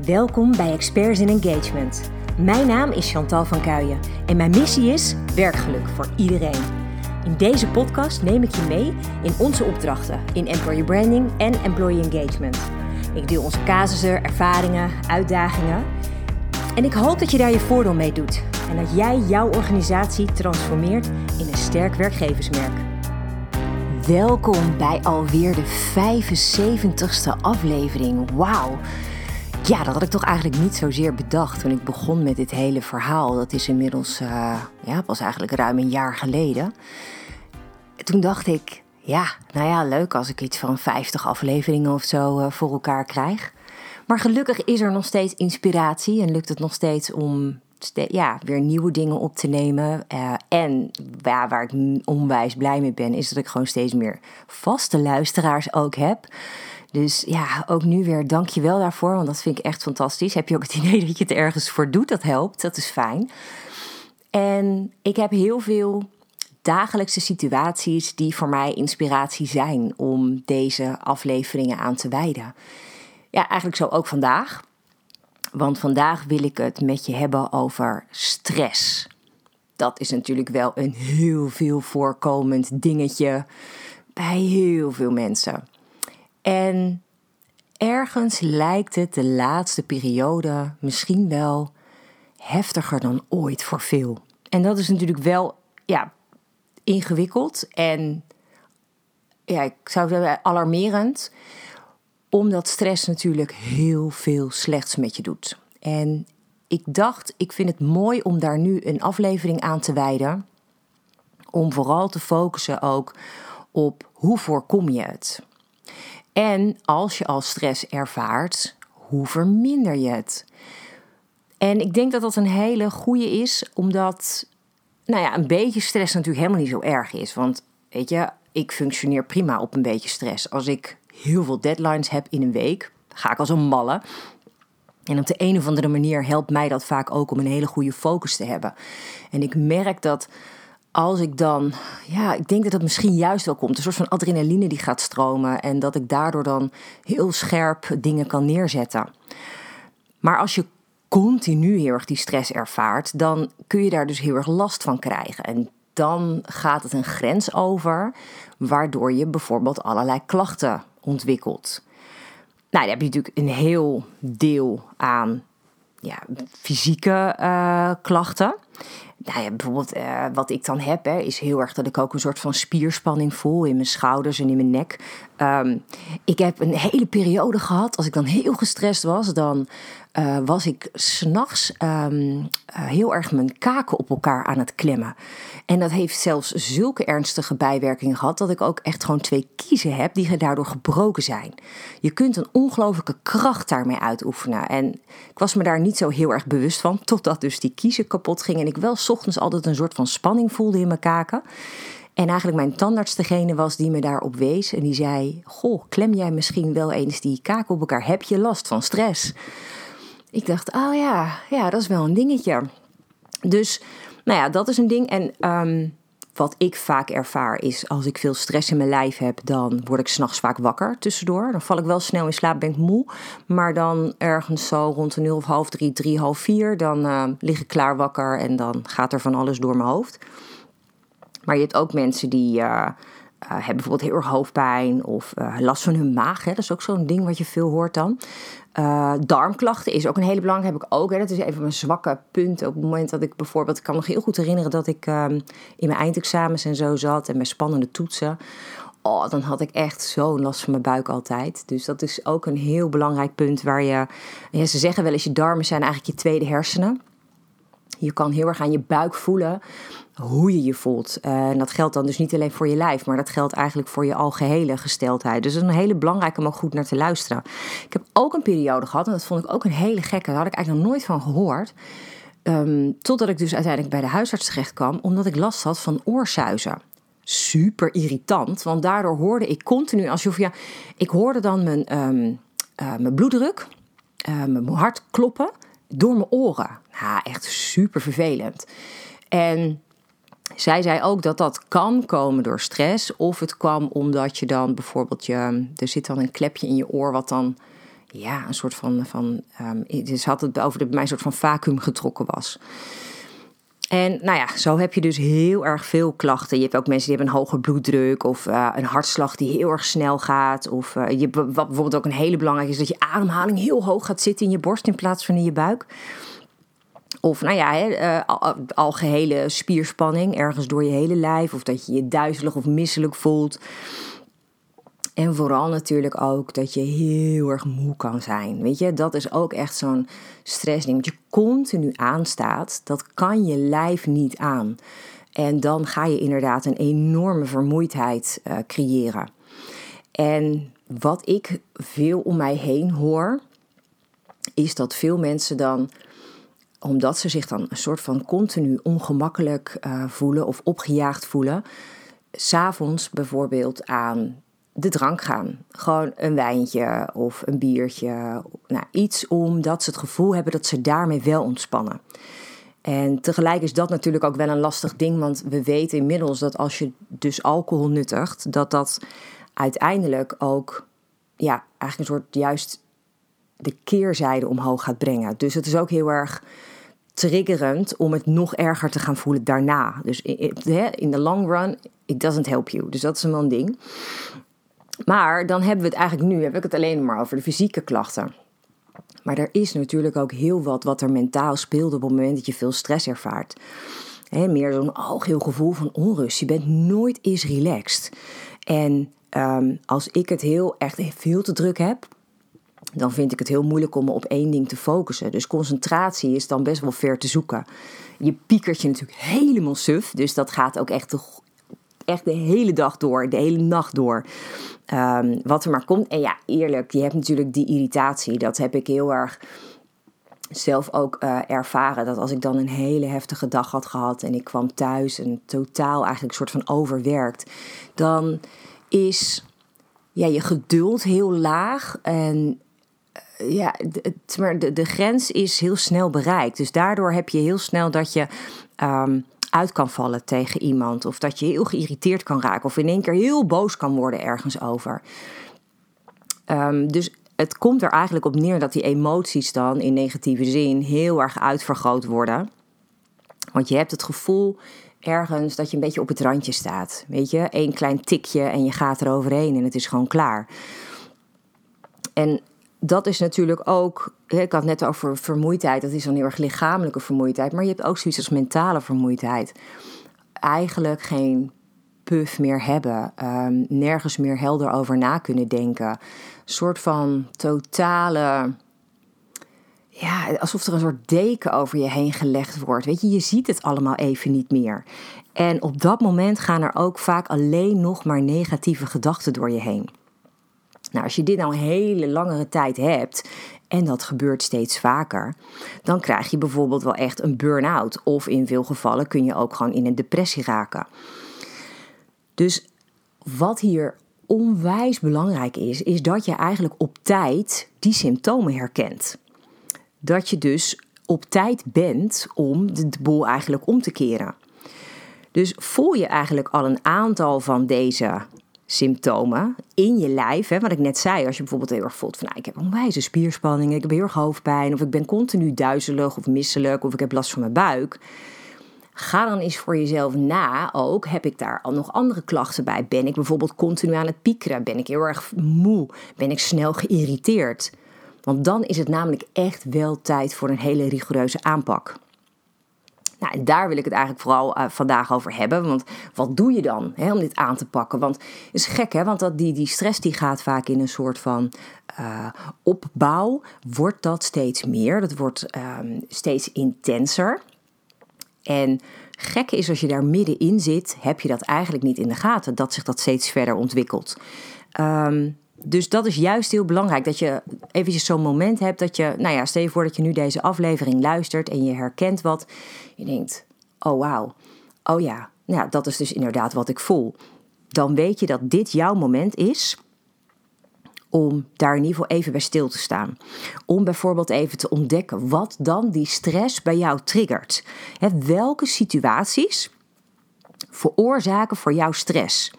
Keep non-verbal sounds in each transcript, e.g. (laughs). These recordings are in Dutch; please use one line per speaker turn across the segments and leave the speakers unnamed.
Welkom bij Experts in Engagement. Mijn naam is Chantal van Kuijen en mijn missie is werkgeluk voor iedereen. In deze podcast neem ik je mee in onze opdrachten in employer branding en employee engagement. Ik deel onze casussen, ervaringen, uitdagingen. En ik hoop dat je daar je voordeel mee doet en dat jij jouw organisatie transformeert in een sterk werkgeversmerk. Welkom bij alweer de 75ste aflevering. Wauw. Ja, dat had ik toch eigenlijk niet zozeer bedacht toen ik begon met dit hele verhaal. Dat is inmiddels, uh, ja, pas eigenlijk ruim een jaar geleden. Toen dacht ik, ja, nou ja, leuk als ik iets van 50 afleveringen of zo uh, voor elkaar krijg. Maar gelukkig is er nog steeds inspiratie en lukt het nog steeds om ja, weer nieuwe dingen op te nemen. Uh, en waar ik onwijs blij mee ben, is dat ik gewoon steeds meer vaste luisteraars ook heb. Dus ja, ook nu weer dank je wel daarvoor, want dat vind ik echt fantastisch. Heb je ook het (laughs) idee dat je het ergens voor doet? Dat helpt, dat is fijn. En ik heb heel veel dagelijkse situaties die voor mij inspiratie zijn om deze afleveringen aan te wijden. Ja, eigenlijk zo ook vandaag. Want vandaag wil ik het met je hebben over stress. Dat is natuurlijk wel een heel veel voorkomend dingetje bij heel veel mensen. En ergens lijkt het de laatste periode misschien wel heftiger dan ooit voor veel. En dat is natuurlijk wel ja, ingewikkeld en ja, ik zou zeggen alarmerend, omdat stress natuurlijk heel veel slechts met je doet. En ik dacht, ik vind het mooi om daar nu een aflevering aan te wijden, om vooral te focussen ook op hoe voorkom je het. En als je al stress ervaart, hoe verminder je het? En ik denk dat dat een hele goede is, omdat nou ja, een beetje stress natuurlijk helemaal niet zo erg is. Want weet je, ik functioneer prima op een beetje stress. Als ik heel veel deadlines heb in een week, ga ik als een malle. En op de een of andere manier helpt mij dat vaak ook om een hele goede focus te hebben. En ik merk dat als ik dan, ja, ik denk dat het misschien juist wel komt. Een soort van adrenaline die gaat stromen. En dat ik daardoor dan heel scherp dingen kan neerzetten. Maar als je continu heel erg die stress ervaart, dan kun je daar dus heel erg last van krijgen. En dan gaat het een grens over, waardoor je bijvoorbeeld allerlei klachten ontwikkelt. Nou, dan heb je natuurlijk een heel deel aan ja, fysieke uh, klachten nou ja, bijvoorbeeld uh, wat ik dan heb, hè, is heel erg dat ik ook een soort van spierspanning voel in mijn schouders en in mijn nek. Um, ik heb een hele periode gehad, als ik dan heel gestrest was, dan uh, was ik s'nachts um, uh, heel erg mijn kaken op elkaar aan het klemmen. En dat heeft zelfs zulke ernstige bijwerkingen gehad dat ik ook echt gewoon twee kiezen heb die daardoor gebroken zijn. Je kunt een ongelofelijke kracht daarmee uitoefenen. En ik was me daar niet zo heel erg bewust van, totdat dus die kiezen kapot gingen en ik wel s ochtends altijd een soort van spanning voelde in mijn kaken. En eigenlijk mijn tandarts degene was die me daarop wees. En die zei: Goh, klem jij misschien wel eens die kaken op elkaar? Heb je last van stress? Ik dacht: Oh ja, ja, dat is wel een dingetje. Dus, nou ja, dat is een ding. En ehm, wat ik vaak ervaar is: als ik veel stress in mijn lijf heb, dan word ik s'nachts vaak wakker tussendoor. Dan val ik wel snel in slaap, ben ik moe. Maar dan ergens zo rond de 0 of half drie, drie, half vier, dan uh, lig ik klaar wakker en dan gaat er van alles door mijn hoofd. Maar je hebt ook mensen die uh, uh, hebben bijvoorbeeld heel erg hoofdpijn of uh, last van hun maag. Hè? Dat is ook zo'n ding wat je veel hoort dan. darmklachten is ook een hele belangrijke, heb ik ook. Hè? Dat is even mijn zwakke punt. Op het moment dat ik bijvoorbeeld, ik kan me heel goed herinneren dat ik ehm, in mijn eindexamens en zo zat en mijn spannende toetsen. Oh, dan had ik echt zo'n last van mijn buik altijd. Dus dat is ook een heel belangrijk punt waar je. Ja, ze zeggen wel eens: je darmen zijn eigenlijk je tweede hersenen. Je kan heel erg aan je buik voelen hoe je je voelt. Uh, en dat geldt dan dus niet alleen voor je lijf, maar dat geldt eigenlijk voor je algehele gesteldheid. Dus dat is een hele belangrijke om ook goed naar te luisteren. Ik heb ook een periode gehad, en dat vond ik ook een hele gekke, daar had ik eigenlijk nog nooit van gehoord. Um, totdat ik dus uiteindelijk bij de huisarts terecht kwam, omdat ik last had van oorsuizen. Super irritant, want daardoor hoorde ik continu alsof ja, ik hoorde dan mijn, um, uh, mijn bloeddruk, uh, mijn hart kloppen door mijn oren. Ja, echt super vervelend. En zij zei ook dat dat kan komen door stress. Of het kwam omdat je dan bijvoorbeeld je. Er zit dan een klepje in je oor wat dan ja, een soort van, van um, had het over dat bij mij een soort van vacuüm getrokken was. En nou ja, zo heb je dus heel erg veel klachten. Je hebt ook mensen die hebben een hoge bloeddruk of uh, een hartslag die heel erg snel gaat. Of uh, je, wat bijvoorbeeld ook een hele belangrijke is dat je ademhaling heel hoog gaat zitten in je borst in plaats van in je buik. Of nou ja, hè, uh, algehele spierspanning ergens door je hele lijf. Of dat je je duizelig of misselijk voelt. En vooral natuurlijk ook dat je heel erg moe kan zijn. Weet je, dat is ook echt zo'n stressding. Want je continu aanstaat, dat kan je lijf niet aan. En dan ga je inderdaad een enorme vermoeidheid uh, creëren. En wat ik veel om mij heen hoor, is dat veel mensen dan, omdat ze zich dan een soort van continu ongemakkelijk uh, voelen of opgejaagd voelen, s'avonds bijvoorbeeld aan de drank gaan. Gewoon een wijntje of een biertje. Nou, iets omdat ze het gevoel hebben dat ze daarmee wel ontspannen. En tegelijk is dat natuurlijk ook wel een lastig ding, want we weten inmiddels dat als je dus alcohol nuttigt, dat dat uiteindelijk ook, ja, eigenlijk een soort juist de keerzijde omhoog gaat brengen. Dus het is ook heel erg triggerend om het nog erger te gaan voelen daarna. Dus in de long run, it doesn't help you. Dus dat is wel een ding. Maar dan hebben we het eigenlijk nu, heb ik het alleen maar over de fysieke klachten. Maar er is natuurlijk ook heel wat wat er mentaal speelt op het moment dat je veel stress ervaart. meer zo'n algeheel gevoel van onrust. Je bent nooit eens relaxed. En um, als ik het heel echt veel te druk heb, dan vind ik het heel moeilijk om me op één ding te focussen. Dus concentratie is dan best wel ver te zoeken. Je piekert je natuurlijk helemaal suf, dus dat gaat ook echt de, echt de hele dag door, de hele nacht door. Um, wat er maar komt. En ja, eerlijk, je hebt natuurlijk die irritatie. Dat heb ik heel erg zelf ook uh, ervaren. Dat als ik dan een hele heftige dag had gehad en ik kwam thuis en totaal eigenlijk een soort van overwerkt, dan is ja, je geduld heel laag. En ja, de, de, grens is heel snel bereikt. Dus daardoor heb je heel snel dat je. Um, uit kan vallen tegen iemand. Of dat je heel geïrriteerd kan raken. Of in één keer heel boos kan worden ergens over. Um, dus het komt er eigenlijk op neer dat die emoties dan in negatieve zin heel erg uitvergroot worden. Want je hebt het gevoel ergens dat je een beetje op het randje staat. Weet je, één klein tikje en je gaat er overheen en het is gewoon klaar. En dat is natuurlijk ook. Ik had het net over vermoeidheid. Dat is dan heel erg lichamelijke vermoeidheid. Maar je hebt ook zoiets als mentale vermoeidheid. Eigenlijk geen puff meer hebben. Um, nergens meer helder over na kunnen denken. Een soort van totale. Ja, alsof er een soort deken over je heen gelegd wordt. Weet je, je ziet het allemaal even niet meer. En op dat moment gaan er ook vaak alleen nog maar negatieve gedachten door je heen. Nou, als je dit nou een hele langere tijd hebt en dat gebeurt steeds vaker, dan krijg je bijvoorbeeld wel echt een burn-out. Of in veel gevallen kun je ook gewoon in een depressie raken. Dus wat hier onwijs belangrijk is, is dat je eigenlijk op tijd die symptomen herkent. Dat je dus op tijd bent om de boel eigenlijk om te keren. Dus voel je eigenlijk al een aantal van deze symptomen in je lijf. Hè, wat ik net zei, als je bijvoorbeeld heel erg voelt van nou, ik heb onwijze spierspanning, ik heb heel erg hoofdpijn, of ik ben continu duizelig of misselijk, of ik heb last van mijn buik. Ga dan eens voor jezelf na ook, heb ik daar al nog andere klachten bij? Ben ik bijvoorbeeld continu aan het piekeren? Ben ik heel erg moe? Ben ik snel geïrriteerd? Want dan is het namelijk echt wel tijd voor een hele rigoureuze aanpak. Nou, en daar wil ik het eigenlijk vooral uh, vandaag over hebben. Want wat doe je dan hè, om dit aan te pakken? Want het is gek, hè? Want dat, die, die stress die gaat vaak in een soort van uh, opbouw. Wordt dat steeds meer? Dat wordt um, steeds intenser. En gek is als je daar middenin zit, heb je dat eigenlijk niet in de gaten. Dat zich dat steeds verder ontwikkelt. Um, dus dat is juist heel belangrijk. Dat je eventjes zo'n moment hebt dat je, nou ja, stel je voor dat je nu deze aflevering luistert en je herkent wat. Je denkt, oh wauw, oh ja, nou, dat is dus inderdaad wat ik voel. Dan weet je dat dit jouw moment is om daar in ieder geval even bij stil te staan. Om bijvoorbeeld even te ontdekken wat dan die stress bij jou triggert. Welke situaties veroorzaken voor jou stress?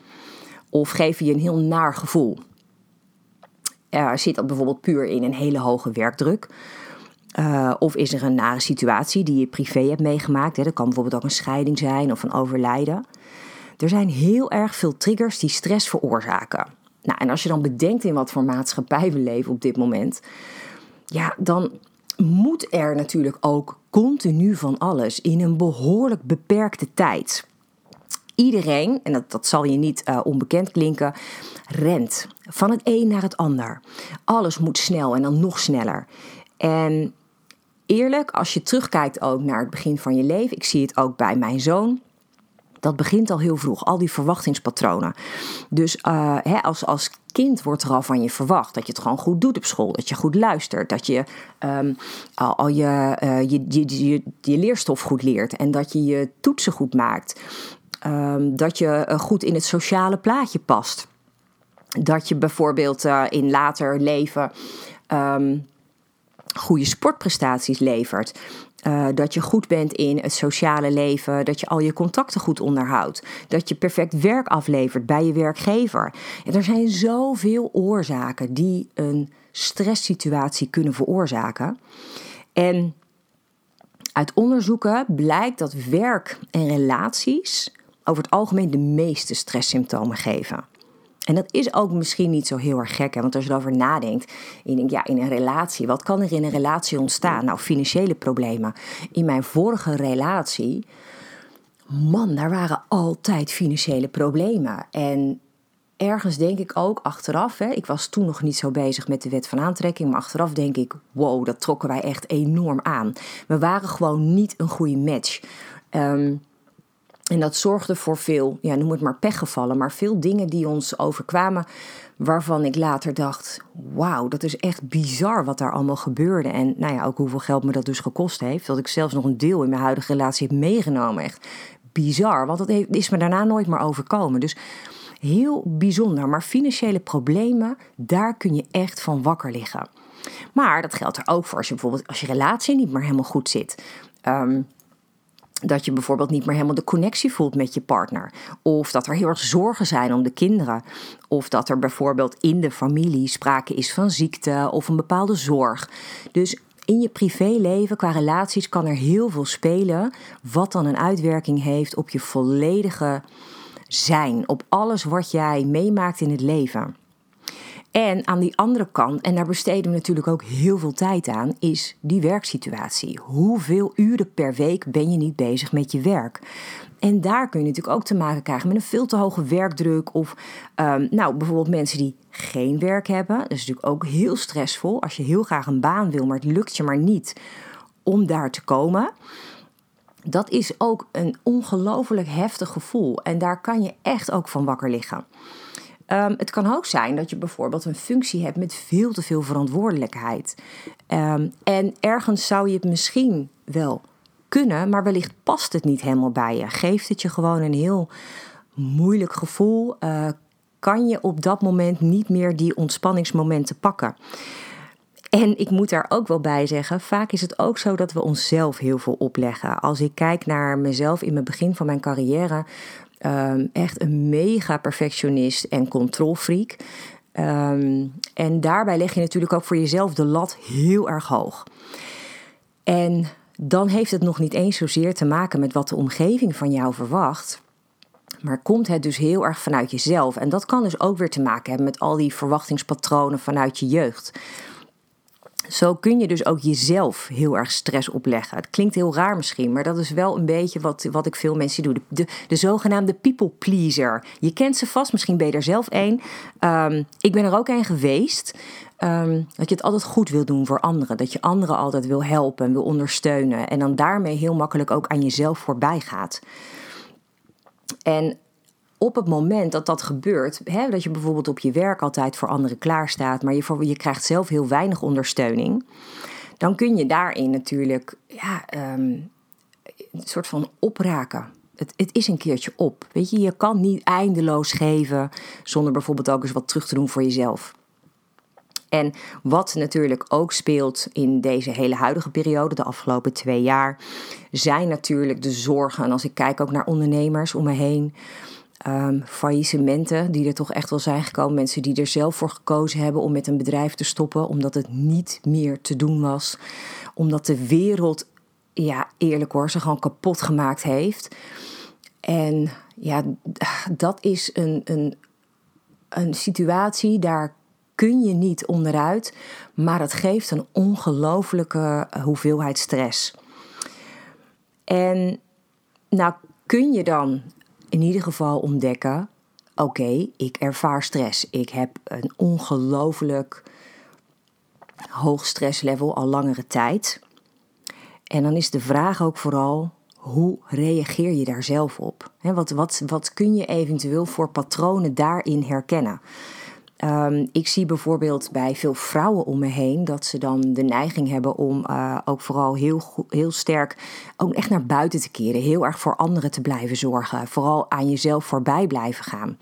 Of geven je een heel naar gevoel? Zit dat bijvoorbeeld puur in een hele hoge werkdruk? Uh, of is er een nare situatie die je privé hebt meegemaakt? Hè? Dat kan bijvoorbeeld ook een scheiding zijn of een overlijden. Er zijn heel erg veel triggers die stress veroorzaken. Nou, en als je dan bedenkt in wat voor maatschappij we leven op dit moment, ja, dan moet er natuurlijk ook continu van alles in een behoorlijk beperkte tijd. Iedereen, en dat, dat zal je niet uh, onbekend klinken, rent van het een naar het ander. Alles moet snel en dan nog sneller. En eerlijk, als je terugkijkt ook naar het begin van je leven, ik zie het ook bij mijn zoon. Dat begint al heel vroeg, al die verwachtingspatronen. Dus uh, hè, als, als kind wordt er al van je verwacht dat je het gewoon goed doet op school. Dat je goed luistert. Dat je um, al, je, uh, je, je, je, je, leerstof goed leert. En dat je je toetsen goed maakt. Um, dat je uh, goed in het sociale plaatje past. Dat je bijvoorbeeld in later leven. Um, goede sportprestaties levert. Uh, dat je goed bent in het sociale leven, dat je al je contacten goed onderhoudt, dat je perfect werk aflevert bij je werkgever. En er zijn zoveel oorzaken die een stresssituatie kunnen veroorzaken. En uit onderzoeken blijkt dat werk en relaties over het algemeen de meeste stresssymptomen geven. En dat is ook misschien niet zo heel erg gek, hè? want als je erover nadenkt, je denkt, ja, in een relatie, wat kan er in een relatie ontstaan? Nou, financiële problemen. In mijn vorige relatie, man, daar waren altijd financiële problemen. En ergens denk ik ook achteraf, hè, ik was toen nog niet zo bezig met de wet van aantrekking, maar achteraf denk ik, wow, dat trokken wij echt enorm aan. We waren gewoon niet een goede match. Um, en dat zorgde voor veel, ja, noem het maar pechgevallen, maar veel dingen die ons overkwamen, waarvan ik later dacht: wauw, dat is echt bizar wat daar allemaal gebeurde. En nou ja, ook hoeveel geld me dat dus gekost heeft. Dat ik zelfs nog een deel in mijn huidige relatie heb meegenomen. Echt bizar, want dat is me daarna nooit meer overkomen. Dus heel bijzonder. Maar financiële problemen, daar kun je echt van wakker liggen. Maar dat geldt er ook voor als je bijvoorbeeld als je relatie niet meer helemaal goed zit. Um, dat je bijvoorbeeld niet meer helemaal de connectie voelt met je partner. Of dat er heel erg zorgen zijn om de kinderen. Of dat er bijvoorbeeld in de familie sprake is van ziekte of een bepaalde zorg. Dus in je privéleven qua relaties kan er heel veel spelen. Wat dan een uitwerking heeft op je volledige zijn. Op alles wat jij meemaakt in het leven. En aan die andere kant, en daar besteden we natuurlijk ook heel veel tijd aan, is die werksituatie. Hoeveel uren per week ben je niet bezig met je werk? En daar kun je natuurlijk ook te maken krijgen met een veel te hoge werkdruk. Of um, nou, bijvoorbeeld mensen die geen werk hebben. Dat is natuurlijk ook heel stressvol. Als je heel graag een baan wil, maar het lukt je maar niet om daar te komen. Dat is ook een ongelooflijk heftig gevoel. En daar kan je echt ook van wakker liggen. Um, het kan ook zijn dat je bijvoorbeeld een functie hebt met veel te veel verantwoordelijkheid. Um, en ergens zou je het misschien wel kunnen, maar wellicht past het niet helemaal bij je. Geeft het je gewoon een heel moeilijk gevoel? Uh, kan je op dat moment niet meer die ontspanningsmomenten pakken? En ik moet daar ook wel bij zeggen, vaak is het ook zo dat we onszelf heel veel opleggen. Als ik kijk naar mezelf in het begin van mijn carrière, um, echt een mega perfectionist en controlfreak. Um, en daarbij leg je natuurlijk ook voor jezelf de lat heel erg hoog. En dan heeft het nog niet eens zozeer te maken met wat de omgeving van jou verwacht. Maar komt het dus heel erg vanuit jezelf. En dat kan dus ook weer te maken hebben met al die verwachtingspatronen vanuit je jeugd. Zo kun je dus ook jezelf heel erg stress opleggen. Het klinkt heel raar misschien, maar dat is wel een beetje wat, wat ik veel mensen doe. De, de, zogenaamde people pleaser. Je kent ze vast, misschien ben je er zelf een. Um, ik ben er ook een geweest. Um, dat je het altijd goed wil doen voor anderen. Dat je anderen altijd wil helpen en wil ondersteunen. En dan daarmee heel makkelijk ook aan jezelf voorbij gaat. En op het moment dat dat gebeurt, hè, dat je bijvoorbeeld op je werk altijd voor anderen klaarstaat, maar je, voor, je krijgt zelf heel weinig ondersteuning, dan kun je daarin natuurlijk ja, um, een soort van opraken. Het, het, is een keertje op. Weet je, je kan niet eindeloos geven zonder bijvoorbeeld ook eens wat terug te doen voor jezelf. En wat natuurlijk ook speelt in deze hele huidige periode, de afgelopen twee jaar, zijn natuurlijk de zorgen. En als ik kijk ook naar ondernemers om me heen, Um, faillissementen die er toch echt wel zijn gekomen. Mensen die er zelf voor gekozen hebben om met een bedrijf te stoppen, omdat het niet meer te doen was. Omdat de wereld, ja eerlijk hoor, ze gewoon kapot gemaakt heeft. En ja, dat is een, een, een situatie, daar kun je niet onderuit, maar het geeft een ongelofelijke hoeveelheid stress. En nou kun je dan in ieder geval ontdekken: oké, ik ervaar stress. Ik heb een ongelooflijk hoog stresslevel al langere tijd. En dan is de vraag ook vooral: hoe reageer je daar zelf op? wat, wat, wat kun je eventueel voor patronen daarin herkennen? Um, ik zie bijvoorbeeld bij veel vrouwen om me heen dat ze dan de neiging hebben om uh, ook vooral heel, heel sterk ook echt naar buiten te keren. Heel erg voor anderen te blijven zorgen. Vooral aan jezelf voorbij blijven gaan.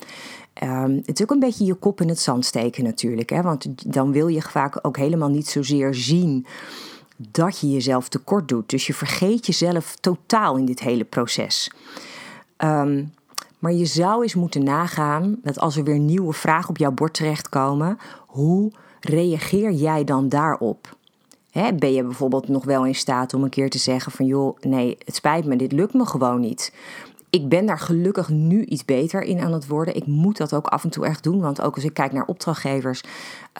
Um, het is ook een beetje je kop in het zand steken natuurlijk. Hè? Want dan wil je vaak ook helemaal niet zozeer zien dat je jezelf tekort doet. Dus je vergeet jezelf totaal in dit hele proces. Um, maar je zou eens moeten nagaan dat als er weer nieuwe vragen op jouw bord terechtkomen, hoe reageer jij dan daarop? ben je bijvoorbeeld nog wel in staat om een keer te zeggen van joh, nee, het spijt me, dit lukt me gewoon niet. Ik ben daar gelukkig nu iets beter in aan het worden. Ik moet dat ook af en toe echt doen, want ook als ik kijk naar opdrachtgevers,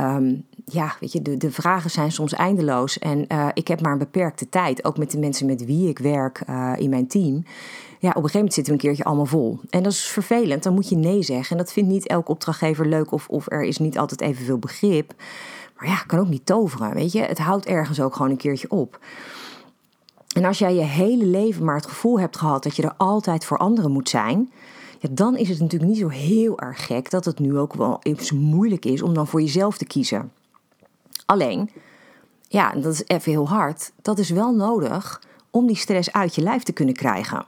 um, ja, weet je, de, de vragen zijn soms eindeloos en uh, ik heb maar een beperkte tijd, ook met de mensen met wie ik werk uh, in mijn team ja, op een gegeven moment zitten we een keertje allemaal vol. En dat is vervelend, dan moet je nee zeggen. En dat vindt niet elke opdrachtgever leuk of, of er is niet altijd evenveel begrip. Maar ja, kan ook niet toveren, weet je. Het houdt ergens ook gewoon een keertje op. En als jij je hele leven maar het gevoel hebt gehad dat je er altijd voor anderen moet zijn, ja, dan is het natuurlijk niet zo heel erg gek dat het nu ook wel eens moeilijk is om dan voor jezelf te kiezen. Alleen, ja, dat is even heel hard, dat is wel nodig om die stress uit je lijf te kunnen krijgen.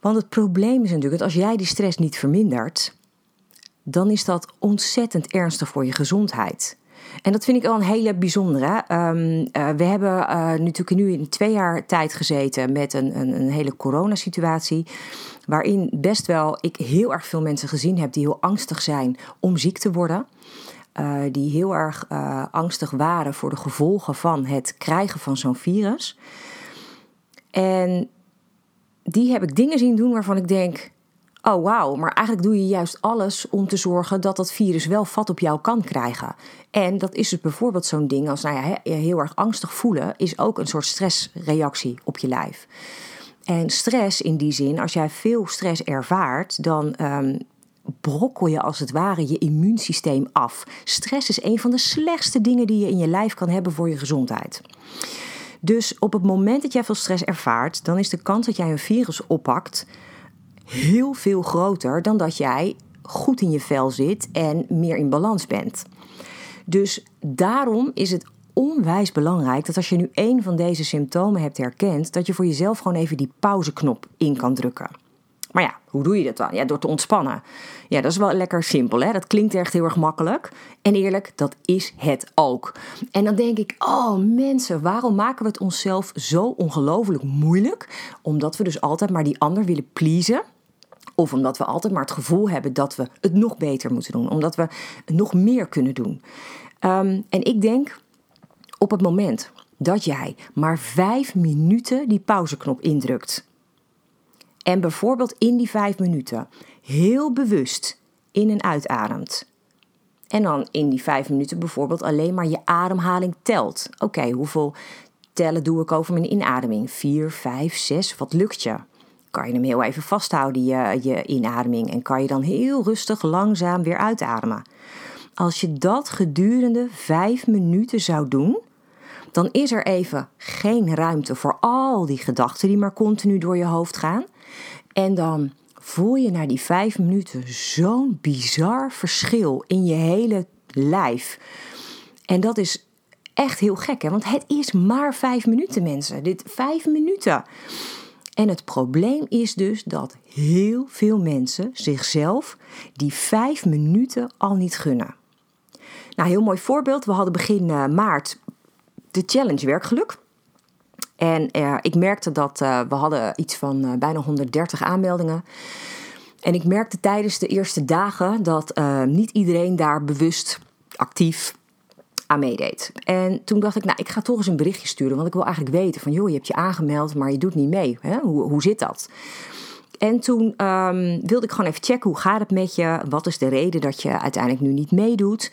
Want het probleem is natuurlijk dat als jij die stress niet vermindert, dan is dat ontzettend ernstig voor je gezondheid. En dat vind ik wel een hele bijzondere. Um, we hebben uh, natuurlijk nu in twee jaar tijd gezeten met een, een, een hele coronasituatie. Waarin best wel ik heel erg veel mensen gezien heb die heel angstig zijn om ziek te worden. Uh, die heel erg angstig waren voor de gevolgen van het krijgen van zo'n virus. En die heb ik dingen zien doen waarvan ik denk: oh wauw, maar eigenlijk doe je juist alles om te zorgen dat dat virus wel vat op jou kan krijgen. En dat is dus bijvoorbeeld zo'n ding als nou ja, heel erg angstig voelen, is ook een soort stressreactie op je lijf. En stress in die zin, als jij veel stress ervaart, dan um, brokkel je als het ware je immuunsysteem af. Stress is een van de slechtste dingen die je in je lijf kan hebben voor je gezondheid. Dus op het moment dat jij veel stress ervaart, dan is de kans dat jij een virus oppakt heel veel groter dan dat jij goed in je vel zit en meer in balans bent. Dus daarom is het onwijs belangrijk dat als je nu een van deze symptomen hebt herkend, dat je voor jezelf gewoon even die pauzeknop in kan drukken. Maar ja, hoe doe je dat dan? Ja, door te ontspannen. Ja, dat is wel lekker simpel, hè? Dat klinkt echt heel erg makkelijk. En eerlijk, dat is het ook. En dan denk ik, oh mensen, waarom maken we het onszelf zo ongelooflijk moeilijk? Omdat we dus altijd maar die ander willen pleasen. Of omdat we altijd maar het gevoel hebben dat we het nog beter moeten doen. Omdat we nog meer kunnen doen. Um, en ik denk, op het moment dat jij maar vijf minuten die pauzeknop indrukt en bijvoorbeeld in die vijf minuten heel bewust in en uitademt. En dan in die vijf minuten bijvoorbeeld alleen maar je ademhaling telt. Oké, hoeveel tellen doe ik over mijn inademing? Vier, vijf, zes, wat lukt je? Kan je hem heel even vasthouden, je, je inademing, en kan je dan heel rustig langzaam weer uitademen. Als je dat gedurende vijf minuten zou doen, dan is er even geen ruimte voor al die gedachten die maar continu door je hoofd gaan. En dan voel je na die vijf minuten zo'n bizar verschil in je hele lijf. En dat is echt heel gek, hè? want het is maar vijf minuten, mensen. Dit vijf minuten. En het probleem is dus dat heel veel mensen zichzelf die vijf minuten al niet gunnen. Nou, heel mooi voorbeeld. We hadden begin uh, maart de challenge werkgeluk. En uh, ik merkte dat uh, we hadden iets van bijna 130 aanmeldingen. En ik merkte tijdens de eerste dagen dat niet iedereen daar bewust actief aan meedeed. En toen dacht ik, nou, ik ga toch eens een berichtje sturen. Want ik wil eigenlijk weten van, joh, je hebt je aangemeld, maar je doet niet mee. Hè? Hoe, hoe zit dat? En toen um, wilde ik gewoon even checken, hoe gaat het met je? Wat is de reden dat je uiteindelijk nu niet meedoet?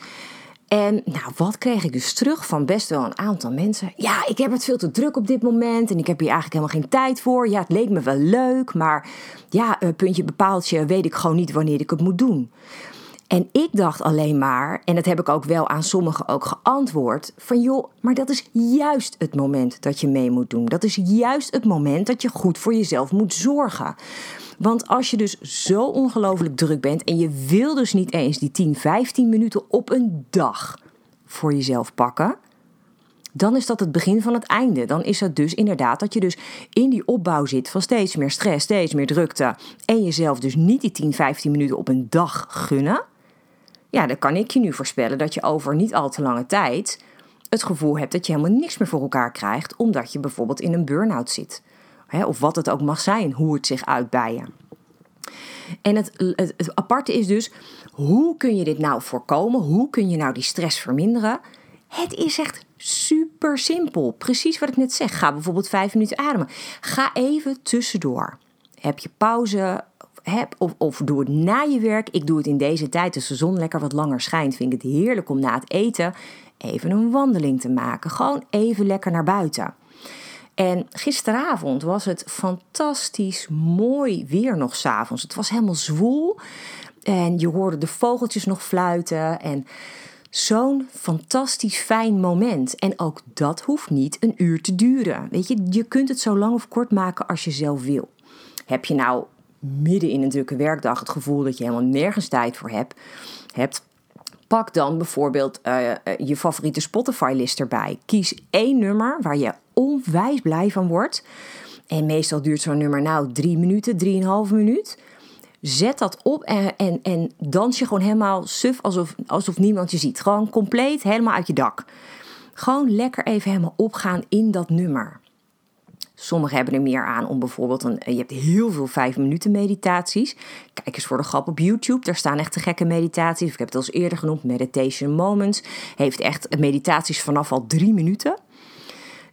En nou, wat kreeg ik dus terug van best wel een aantal mensen? Ja, ik heb het veel te druk op dit moment en ik heb hier eigenlijk helemaal geen tijd voor. Ja, het leek me wel leuk, maar ja, puntje bepaaltje weet ik gewoon niet wanneer ik het moet doen. En ik dacht alleen maar, en dat heb ik ook wel aan sommigen ook geantwoord, van joh, maar dat is juist het moment dat je mee moet doen. Dat is juist het moment dat je goed voor jezelf moet zorgen. Want als je dus zo ongelooflijk druk bent en je wil dus niet eens die 10, 15 minuten op een dag voor jezelf pakken, dan is dat het begin van het einde. Dan is het dus inderdaad dat je dus in die opbouw zit van steeds meer stress, steeds meer drukte en jezelf dus niet die 10, 15 minuten op een dag gunnen ja, dan kan ik je nu voorspellen dat je over niet al te lange tijd het gevoel hebt dat je helemaal niks meer voor elkaar krijgt, omdat je bijvoorbeeld in een burn-out zit. of wat het ook mag zijn, hoe het zich uit. En het, het, het, aparte is dus, hoe kun je dit nou voorkomen? Hoe kun je nou die stress verminderen? Het is echt super simpel. Precies wat ik net zeg. Ga bijvoorbeeld vijf minuten ademen. Ga even tussendoor. Heb je pauze? Heb, of, of doe het na je werk. Ik doe het in deze tijd, als de zon lekker wat langer schijnt, vind ik het heerlijk om na het eten even een wandeling te maken. Gewoon even lekker naar buiten. En gisteravond was het fantastisch mooi weer nog s'avonds. Het was helemaal zwoel en je hoorde de vogeltjes nog fluiten en zo'n fantastisch fijn moment. En ook dat hoeft niet een uur te duren. Weet je, je kunt het zo lang of kort maken als je zelf wil. Heb je nou midden in een drukke werkdag het gevoel dat je helemaal nergens tijd voor hebt, hebt pak dan bijvoorbeeld uh, je favoriete Spotify-list erbij. Kies één nummer waar je onwijs blij van wordt. En meestal duurt zo'n nummer nou drie minuten, drieënhalve minuut. Zet dat op en, en, en dans je gewoon helemaal suf alsof, alsof niemand je ziet. Gewoon compleet helemaal uit je dak. Gewoon lekker even helemaal opgaan in dat nummer. Sommigen hebben er meer aan om bijvoorbeeld een. Je hebt heel veel vijf minuten meditaties. Kijk eens voor de grap op YouTube. Daar staan echt te gekke meditaties. Ik heb het al eens eerder genoemd. Meditation Moments. Heeft echt meditaties vanaf al drie minuten.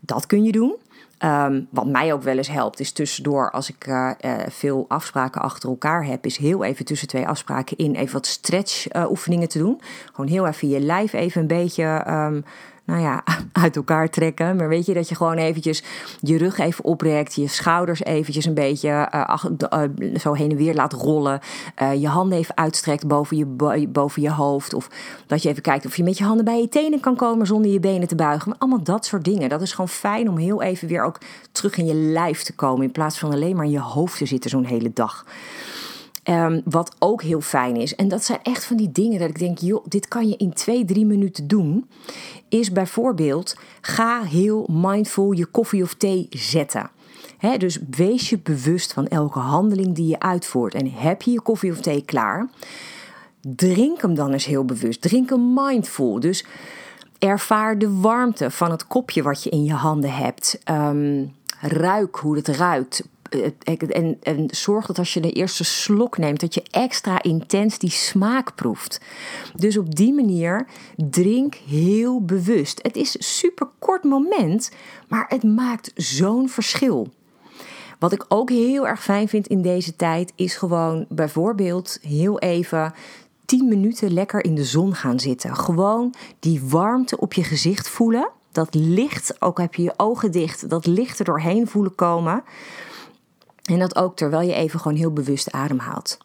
Dat kun je doen. Um, wat mij ook wel eens helpt, is tussendoor, als ik uh, veel afspraken achter elkaar heb, is heel even tussen twee afspraken in even wat stretch oefeningen te doen. Gewoon heel even je lijf even een beetje um, nou ja, (laughs) uit elkaar trekken. Maar weet je, dat je gewoon eventjes je rug even oprekt, je schouders eventjes een beetje uh, zo heen en weer laat rollen. Uh, je handen even uitstrekt boven je, boven je hoofd. Of dat je even kijkt of je met je handen bij je tenen kan komen zonder je benen te buigen. Maar allemaal dat soort dingen. Dat is gewoon fijn om heel even weer ook terug in je lijf te komen. In plaats van alleen maar in je hoofd te zitten zo'n hele dag. Um, wat ook heel fijn is, en dat zijn echt van die dingen dat ik denk, joh, dit kan je in twee, drie minuten doen, is bijvoorbeeld ga heel mindful je koffie of thee zetten. Dus wees je bewust van elke handeling die je uitvoert. En heb je je koffie of thee klaar, drink hem dan eens heel bewust. Drink hem mindful. Dus ervaar de warmte van het kopje wat je in je handen hebt. Um, ruik hoe het ruikt. En, en zorg dat als je de eerste slok neemt, dat je extra intens die smaak proeft. Dus op die manier drink heel bewust. Het is een super kort moment, maar het maakt zo'n verschil. Wat ik ook heel erg fijn vind in deze tijd, is gewoon bijvoorbeeld heel even 10 minuten lekker in de zon gaan zitten. Gewoon die warmte op je gezicht voelen. Dat licht, ook heb je je ogen dicht, dat licht er doorheen voelen komen. En dat ook terwijl je even gewoon heel bewust ademhaalt.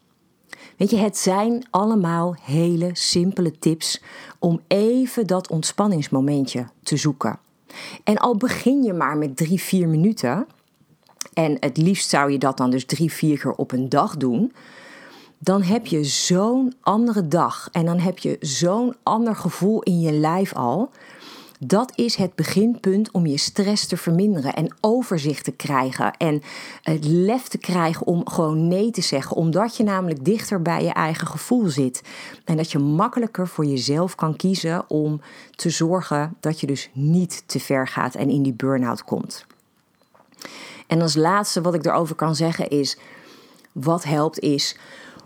Weet je, het zijn allemaal hele simpele tips om even dat ontspanningsmomentje te zoeken. En al begin je maar met drie, vier minuten, en het liefst zou je dat dan dus drie, vier keer op een dag doen, dan heb je zo'n andere dag en dan heb je zo'n ander gevoel in je lijf al. Dat is het beginpunt om je stress te verminderen en overzicht te krijgen. En het lef te krijgen om gewoon nee te zeggen, omdat je namelijk dichter bij je eigen gevoel zit. En dat je makkelijker voor jezelf kan kiezen om te zorgen dat je dus niet te ver gaat en in die burn-out komt. En als laatste wat ik erover kan zeggen is: wat helpt is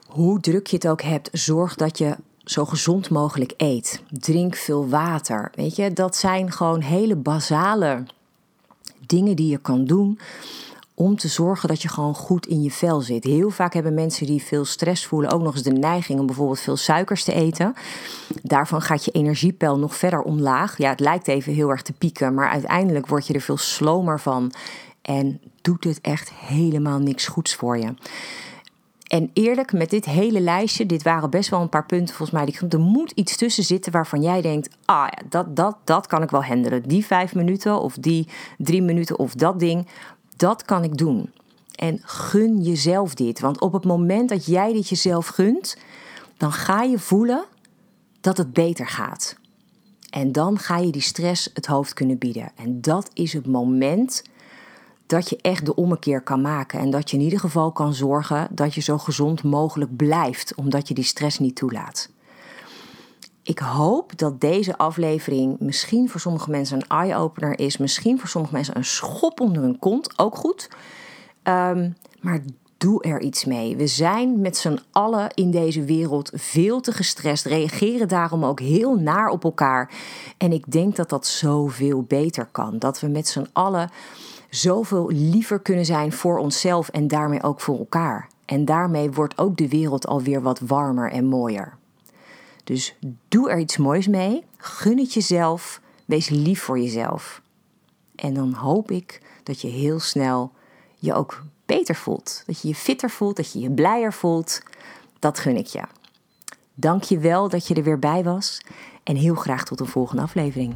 Hoe druk je het ook hebt, zorg dat je zo gezond mogelijk eet. Drink veel water. Weet je, dat zijn gewoon hele basale dingen die je kan doen om te zorgen dat je gewoon goed in je vel zit. Heel vaak hebben mensen die veel stress voelen ook nog eens de neiging om bijvoorbeeld veel suikers te eten. Daarvan gaat je energiepeil nog verder omlaag. Ja, het lijkt even heel erg te pieken, maar uiteindelijk word je er veel slomer van en doet het echt helemaal niks goeds voor je. En eerlijk, met dit hele lijstje, dit waren best wel een paar punten volgens mij. Er moet iets tussen zitten waarvan jij denkt: ah ja, dat, dat, dat kan ik wel handelen. Die vijf minuten of die drie minuten of dat ding, dat kan ik doen. En gun jezelf dit. Want op het moment dat jij dit jezelf gunt, dan ga je voelen dat het beter gaat. En dan ga je die stress het hoofd kunnen bieden. En dat is het moment dat je echt de ommekeer kan maken. En dat je in ieder geval kan zorgen dat je zo gezond mogelijk blijft, omdat je die stress niet toelaat. Ik hoop dat deze aflevering misschien voor sommige mensen een eye-opener is. Misschien voor sommige mensen een schop onder hun kont. Ook goed. Ehm, maar doe er iets mee. We zijn met z'n allen in deze wereld veel te gestrest. Reageren daarom ook heel naar op elkaar. En ik denk dat dat zoveel beter kan. Dat we met z'n allen zoveel liever kunnen zijn voor onszelf en daarmee ook voor elkaar. En daarmee wordt ook de wereld alweer wat warmer en mooier. Dus doe er iets moois mee. Gun het jezelf. Wees lief voor jezelf. En dan hoop ik dat je heel snel je ook beter voelt. Dat je je fitter voelt, dat je je blijer voelt. Dat gun ik je. Dank je wel dat je er weer bij was. En heel graag tot een volgende aflevering.